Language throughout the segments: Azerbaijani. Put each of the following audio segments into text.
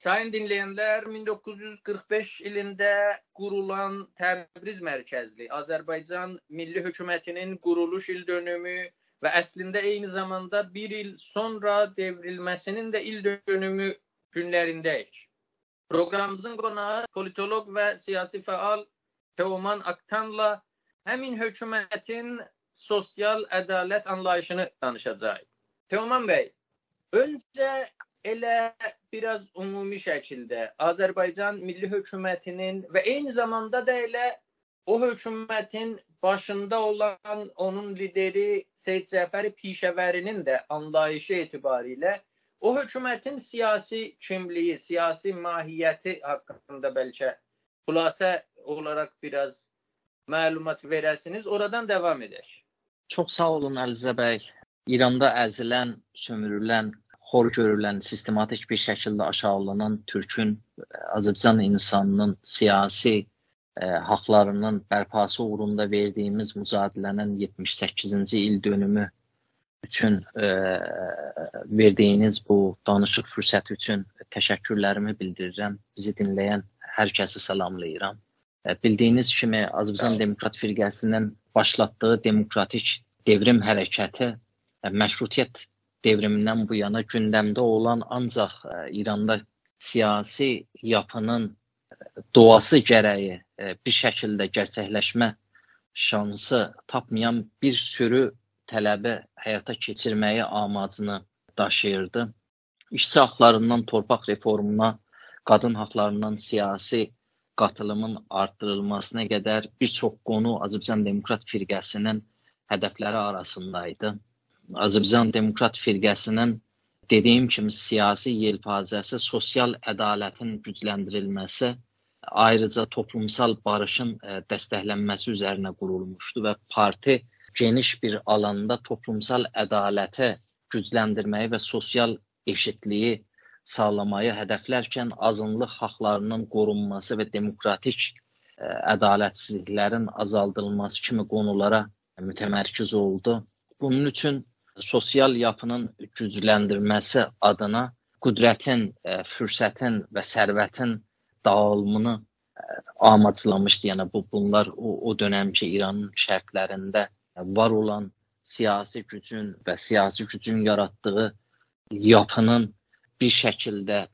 Sayın dinleyenler, 1945 ilində qurulan Təbriz mərkəzli Azərbaycan Milli Hökumətinin quruluş il dönümü və əslində eyni zamanda bir il sonra devrilməsinin də il dönümü günlərindəyik. Proqramımızın qonağı politoloq və siyasi fəal Teoman Aktanla həmin hökumətin sosial ədalət anlayışını danışacağıq. Teoman bəy, öncə elə biraz ümumi şəkildə Azərbaycan Milli Hökumətinin və eyni zamanda da elə o hökumətin başında olan onun lideri Seyid Cəfəri Pişəvərinin də anlayışı etibarilə o hökumətin siyasi kimliyi, siyasi mahiyyəti haqqında bəlkə xülasə olaraq biraz məlumat verəsiniz. Oradan davam edək. Çox sağ olun Əlizə bəy. İranda əzilən, sömürülən xor görülən, sistematik bir şəkildə aşağılanan Türkün e, Azərbaycan insanının siyasi ə, e, haqlarının bərpası uğrunda verdiyimiz mücadilənin 78-ci il dönümü üçün ə, e, verdiyiniz bu danışıq fürsəti üçün təşəkkürlərimi bildirirəm. Bizi dinləyən hər kəsi salamlayıram. Ə, bildiyiniz kimi Azərbaycan Demokrat Firqəsinin başlatdığı demokratik devrim hərəkəti məşrutiyyət devrimindən bu yana gündəmdə olan ancaq e, İranda siyasi yapının doğası gərəyi e, bir şəkildə gerçəkləşmə şansı tapmayan bir sürü tələbi həyata keçirməyi amacını daşıyırdı. İşçi haqlarından torpaq reformuna, qadın haqlarından siyasi qatılımın artırılmasına qədər bir çox qonu Azərbaycan Demokrat Firqəsinin hədəfləri arasındaydı. Azərbaycan Demokrat Firqəsinin dediyim kimi siyasi yelpazəsi sosial ədalətin gücləndirilməsi, ayrıca toplumsal barışın e, dəstəklənməsi üzərinə qurulmuşdu və parti geniş bir alanda toplumsal ədaləti gücləndirməyi və sosial eşitliyi sağlamayı hədəflərkən azınlıq haqlarının qorunması və demokratik e, ədalətsizliklərin azaldılması kimi qonulara mütəmərkiz oldu. Bunun üçün sosial yapının gücləndirilməsi adına qüdrətin, e, fürsətin və sərvətin dağılımını e, amaclamışdı. Yəni bu bunlar o, o dövrki İranın şərtlərində var olan siyasi gücün və siyasi gücün yaratdığı yapının bir şəkildə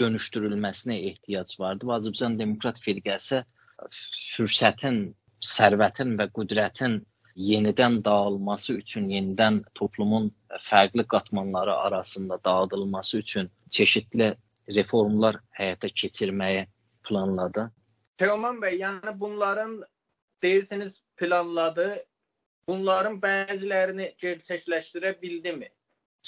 dönüşdürülməsinə ehtiyac vardı. Azərbaycan Demokrat Firqəsi fürsətin, sərvətin və qüdrətin yenidən dağılması üçün, yenidən toplumun fərqli qatmanları arasında dağıdılması üçün çeşidli reformlar həyata keçirməyi planladı. Teoman bəy, yəni bunların deyirsiniz planladı. Bunların bəzilərini gerçəkləşdirə bildimi?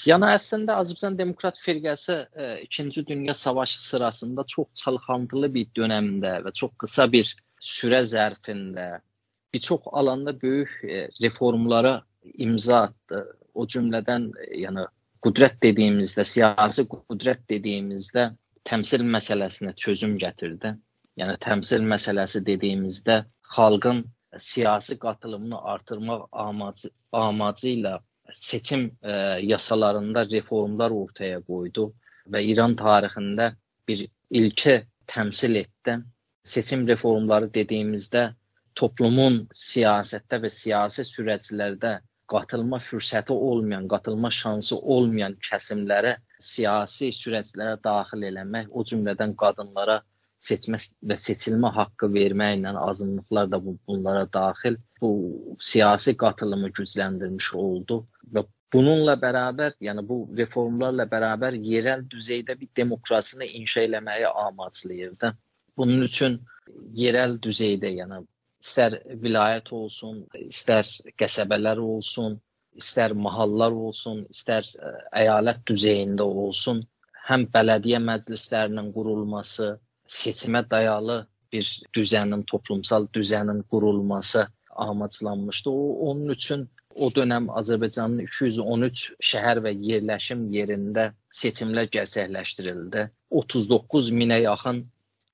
Yəni əslində Azərbaycan Demokrat Firqəsi 2-ci e, Dünya Savaşı sırasında çox çalxantılı bir dövrdə və çox qısa bir sürə zərfində bir çox alanda böyük e, reformlara imza atdı. O cümlədən e, yəni qüdrət dediyimizdə, siyasi qüdrət dediyimizdə təmsil məsələsinə çözüm gətirdi. Yəni təmsil məsələsi dediyimizdə xalqın siyasi qatılımını artırmaq amacı amacı ilə seçim e, yasalarında reformlar ortaya qoydu və İran tarixində bir ilki təmsil etdi. Seçim reformları dediyimizdə toplumun siyasətdə və siyasi sürəclərdə qatılma fürsəti olmayan, qatılma şansı olmayan kəsimlərə siyasi sürəclərə daxil eləmək, o cümlədən qadınlara seçmə və seçilmə haqqı verməklə azınlıqlar da bunlara daxil bu siyasi qatılımı gücləndirmiş oldu və bununla bərabər, yəni bu reformlarla bərabər yerel düzeydə bir demokrasini inşa eləməyi amaclayırdı. Bunun üçün yerel düzeydə, yəni istər vilayət olsun, istər qəsəbələr olsun, istər mahallar olsun, istər e, əyalət düzeyində olsun, həm bələdiyyə məclislərinin qurulması, seçimə dayalı bir düzənin, toplumsal düzənin qurulması amaclanmışdı. O onun üçün o dönəm Azərbaycanın 213 şəhər və yerləşim yerində seçimlər gerçəkləşdirildi. 39 minə yaxın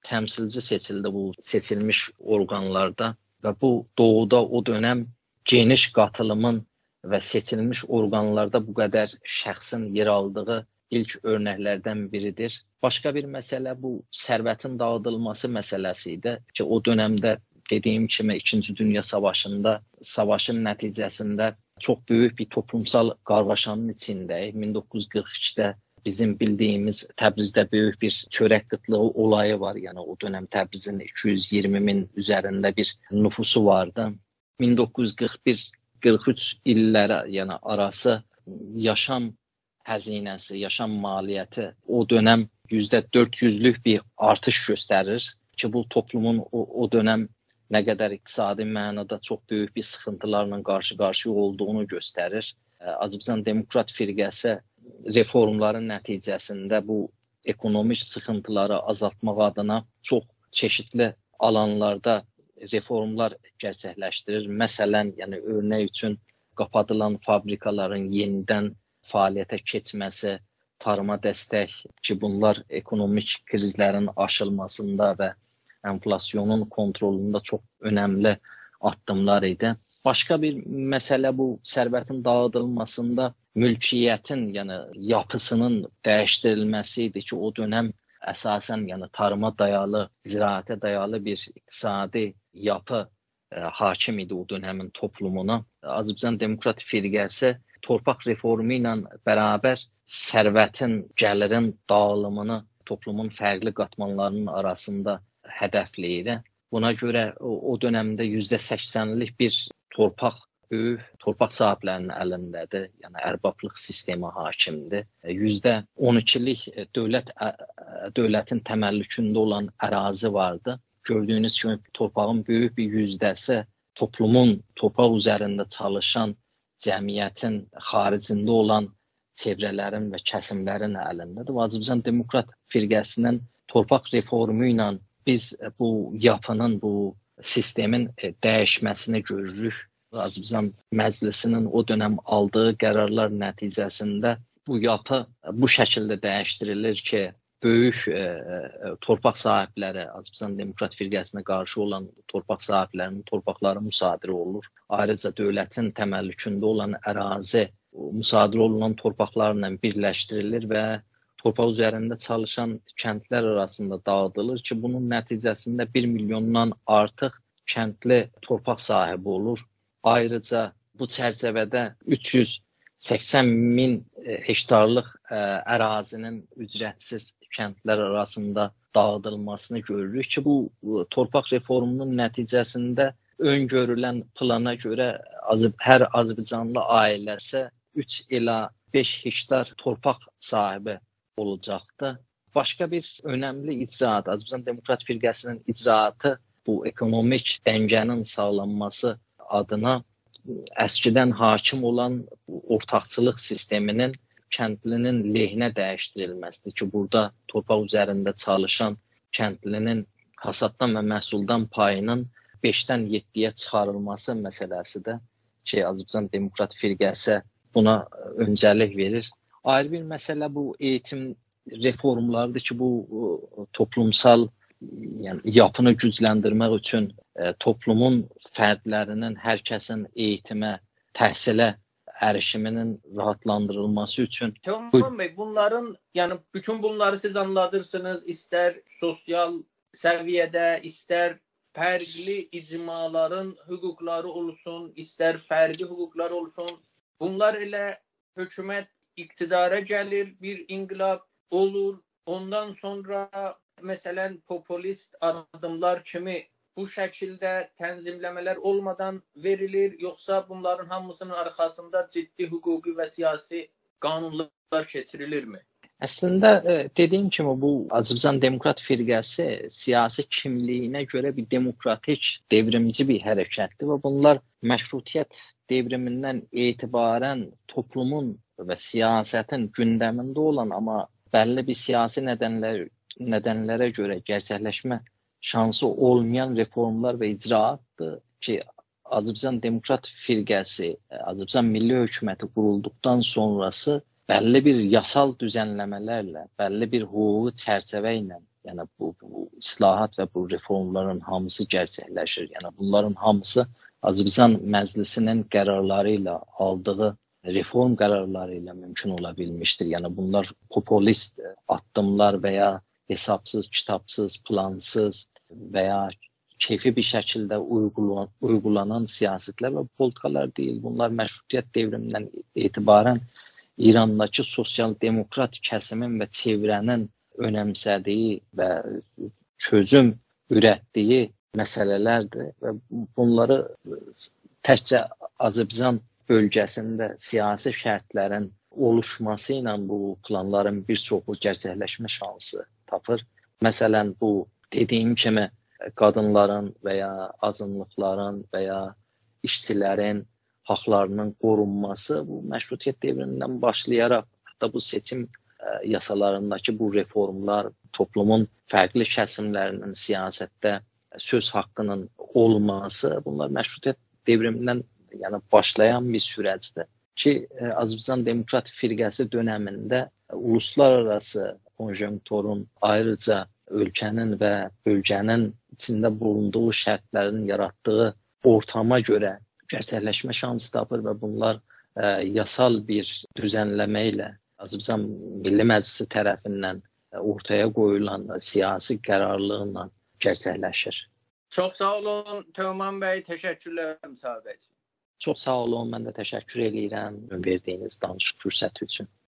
təmsilci seçildi bu seçilmiş orqanlarda və bu doğuda o dönəm geniş qatılımın və seçilmiş orqanlarda bu qədər şəxsin yer aldığı ilk örnəklərdən biridir. Başqa bir məsələ bu sərvətin dağıdılması məsələsi idi ki, o dövrdə dediyim kimi 2-ci Dünya Savaşında savaşın nəticəsində çox böyük bir toplumsal qarğaşanın içindəyik. 1942-də bizim bildiyimiz Təbrizdə böyük bir çörək qıtlığı olayı var. Yəni o dövrəm Təbrizin 220 min üzərində bir nüfusu vardı. 1941-43 illərə, yəni arası yaşam xəzinəsi, yaşam maliyyəti o dönəm %400-lük bir artış göstərir ki, bu toplumun o, o dönəm nə qədər iqtisadi mənada çox böyük bir sıxıntılarla qarşı-qarşıya olduğunu göstərir. Azərbaycan Demokrat Firqəsi reformların nəticəsində bu ekonomik sıxıntıları azaltmaq adına çox çeşidli alanlarda reformlar gerçəkləşdirir. Məsələn, yəni örnək üçün qapadılan fabrikaların yenidən fəaliyyətə keçməsi, tarıma dəstək ki, bunlar ekonomik krizlərin aşılmasında və enflasyonun kontrolunda çox önəmli addımlar idi. Başqa bir məsələ bu sərvətin dağıdılmasında mülkiyyətin, yəni yapısının dəyişdirilməsi idi ki, o dönəm əsasən yəni tarıma dayalı, ziraətə dayalı bir iqtisadi yapı ə, e, hakim idi o dövrün toplumuna. Azərbaycan Demokrat Firqəsi torpaq reformu ilə bərabər sərvətin, gəlirin dağılımını toplumun fərqli qatmanlarının arasında hədəfləyir. Buna görə o, o dövrdə %80-lik bir torpaq böyük torpaq sahiblərinin əlindədir. Yəni ərbablıq sistemi hakimdir. %12-lik e, dövlət dövlətin təməllükündə olan ərazi vardı gördüyünüz kimi torpağın böyük bir yüzdəsi toplumun torpaq üzərində çalışan cəmiyyətin xaricində olan çevrələrin və kəsimlərin əlindədir. Azərbaycan Demokrat Firqəsinin torpaq reformu ilə biz bu yapının, bu sistemin e, dəyişməsini görürük. Azərbaycan Məclisinin o dönəm aldığı qərarlar nəticəsində bu yapı bu şəkildə dəyişdirilir ki, böyük e, e, torpaq sahibləri Azərbaycan Demokrat Firqəsinə qarşı olan torpaq sahiblərinin torpaqları müsadirə olunur. Ayrıca dövlətin təməllükündə olan ərazi müsadirə olunan torpaqlarla birləşdirilir və torpaq üzərində çalışan kəndlər arasında dağıdılır ki, bunun nəticəsində 1 milyondan artıq kəndli torpaq sahibi olur. Ayrıca bu çərçivədə 380 min e, hektarlıq e, ərazinin ücretsiz kəndlər arasında dağıdılmasını görürük ki, bu torpaq reformunun nəticəsində öngörülən plana görə hər Azərbaycanlı ailəsi 3 ilə 5 hektar torpaq sahibi olacaqdı. Başqa bir önəmli icraat, Azərbaycan Demokrat Firqəsinin icraatı bu ekonomik dəngənin sağlanması adına əskidən hakim olan ortaqçılıq sisteminin kəndlinin lehinə dəyişdirilməsidir ki, burada torpaq üzərində çalışan kəndlinin hasaddan və məhsuldan payının 5-dən 7-yə çıxarılması məsələsi də ki, Azərbaycan Demokrat Firqəsi buna öncəlik verir. Ayrı bir məsələ bu eğitim reformlarıdır ki, bu toplumsal yəni yapını gücləndirmək üçün ə, e, toplumun fərdlərinin, hər kəsin eğitimə, təhsilə erişiminin rahatlandırılması için. Teoman Bey bunların yani bütün bunları siz anlatırsınız ister sosyal seviyede ister fərqli icmaların hüquqları olsun, istər fərqli hüquqlar olsun. Bunlar elə hökumət iqtidara gəlir, bir inqilab olur. Ondan sonra məsələn populist adımlar kimi bu şəkildə tənzimləmələr olmadan verilir, yoxsa bunların hamısının arxasında ciddi hüquqi və siyasi qanunlar keçirilirmi? Əslində e, dediyim kimi bu Azərbaycan Demokrat Firqəsi siyasi kimliyinə görə bir demokratik, devrimci bir hərəkətdir və bunlar məşrutiyyət devrimindən etibarən toplumun və siyasətin gündəmində olan amma bəlli bir siyasi nədənlər nədənlərə görə gerçəkləşmə şansı olmayan reformlar və icraatdır ki, Azərbaycan Demokrat Firqəsi, Azərbaycan Milli Hökuməti qurulduqdan sonrası bəlli bir yasal düzənləmələrlə, bəlli bir hüquqi çərçivə ilə, yəni bu, bu islahat və bu reformların hamısı gerçəkləşir. Yəni bunların hamısı Azərbaycan Məclisinin qərarları ilə aldığı reform qərarları ilə mümkün ola bilmişdir. Yəni bunlar populist addımlar və ya hesabsız, kitabsız, plansız və ya keyfi bir şəkildə uygulanan, uygulanan siyasətlər və politikalar deyil. Bunlar məşrutiyyət devrimindən etibarən İrandakı sosial demokrat kəsimin və çevrənin önəmsədiyi və çözüm ürətdiyi məsələlərdir və bunları təkcə Azərbaycan bölgəsində siyasi şərtlərin oluşması ilə bu planların bir çoxu gerçəkləşmə şansı tapır. Məsələn, bu dediyim kimi qadınların və ya azınlıqların və ya işçilərin haqlarının qorunması bu məşrutiyyət devrindən başlayaraq hətta bu seçim yasalarındakı bu reformlar toplumun fərqli kəsimlərinin siyasətdə söz haqqının olması bunlar məşrutiyyət devrimindən yəni başlayan bir sürəcdir ki, Azərbaycan Demokratik Firqəsi dövründə uluslararası konjunkturun ayrıca ölkənin və bölgənin içində bulunduğu şərtlərin yaratdığı ortama görə gerçəkləşmə şansı tapır və bunlar ə, yasal bir düzənləmə ilə Azərbaycan Milli Məclisi tərəfindən ortaya qoyulan siyasi qərarlılıqla gerçəkləşir. Çox sağ olun Teoman bəy, təşəkkürlər müsahibəsi. Çox sağ olun, mən də təşəkkür edirəm verdiyiniz danışıq fürsəti üçün.